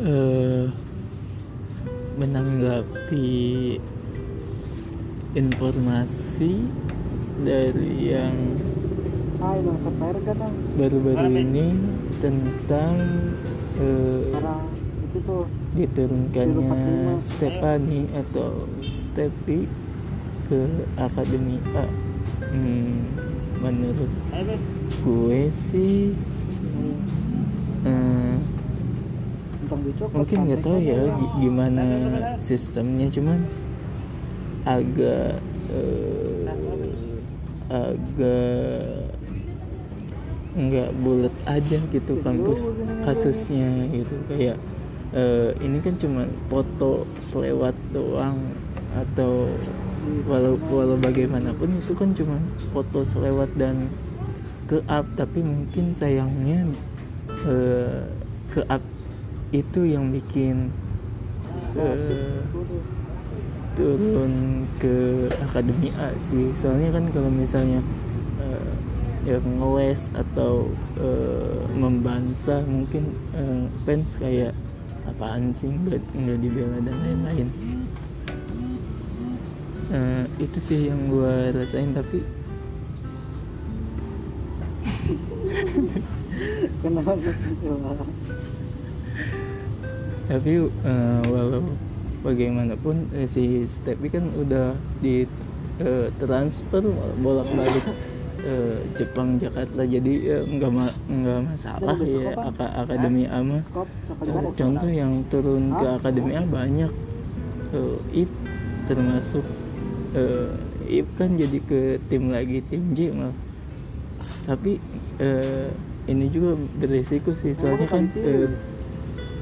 uh, menanggapi informasi dari yang baru-baru ini tentang uh, diturunkannya Stepani atau Stepi ke Akademi A. Hmm, menurut gue sih mungkin nggak tahu ya gimana sistemnya cuman agak eh, agak nggak bulat aja gitu kampus kasusnya gitu. Kayak eh, ini kan cuma foto selewat doang atau walau walau bagaimanapun itu kan cuma foto selewat dan ke up tapi mungkin sayangnya eh, ke up itu yang bikin eh, turun ke akademi A sih. Soalnya kan kalau misalnya eh, ya ngeles atau eh, membantah mungkin eh, fans kayak apaan sih nggak nggak dibela dan lain-lain. Eh, itu sih yang gue rasain tapi kenapa tapi eh, walau bagaimanapun eh, si Stepi kan udah di eh, transfer bolak-balik eh, Jepang Jakarta. Jadi nggak ma- nggak masalah ya apa? Aka- Akademi A mah. Gimana contoh yang turun ke? Akademi A banyak. Eh, IP termasuk eh, IP kan jadi ke tim lagi tim J malah. Tapi eh, ini juga beresiko sih soalnya kan eh,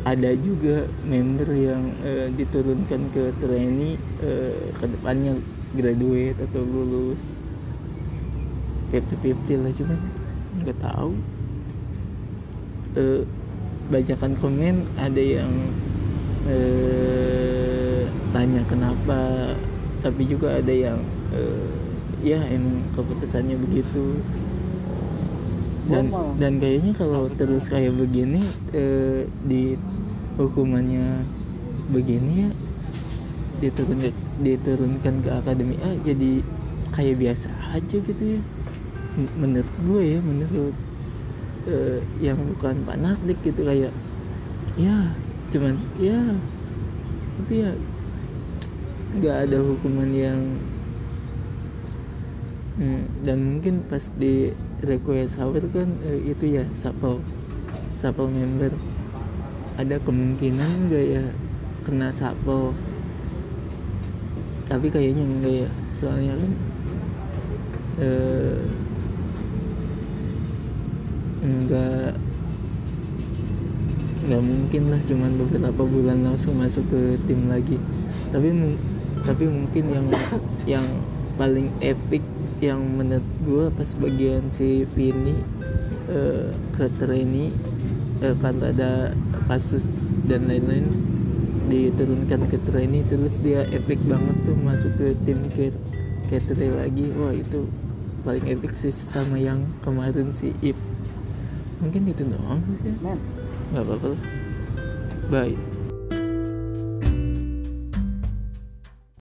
ada juga member yang eh, diturunkan ke trainee eh, ke depannya graduate atau lulus. 50-50 lah cuman nggak tahu. Eh, bacakan komen ada yang eh, tanya kenapa tapi juga ada yang eh, ya emang keputusannya begitu dan Normal. dan kayaknya kalau terus kayak begini eh, di hukumannya begini ya diturunkan diturunkan ke akademi A jadi kayak biasa aja gitu ya menurut gue ya menurut eh, yang bukan fanatik gitu kayak ya cuman ya tapi ya nggak ada hukuman yang Hmm, dan mungkin pas di request hour kan eh, itu ya sapel sapel member. Ada kemungkinan nggak ya kena sapel tapi kayaknya enggak ya soalnya kan eh, enggak nggak mungkin lah cuman beberapa bulan langsung masuk ke tim lagi. Tapi tapi mungkin yang yang paling epic yang menurut gue pas bagian si Vini eh, ke trainee eh, karena ada kasus dan lain-lain diturunkan ke trainee terus dia epic banget tuh masuk ke tim ke Ketri lagi. Wah itu paling epic sih sama yang kemarin si Ip. Mungkin itu doang sih. Men. Nggak apa-apa bye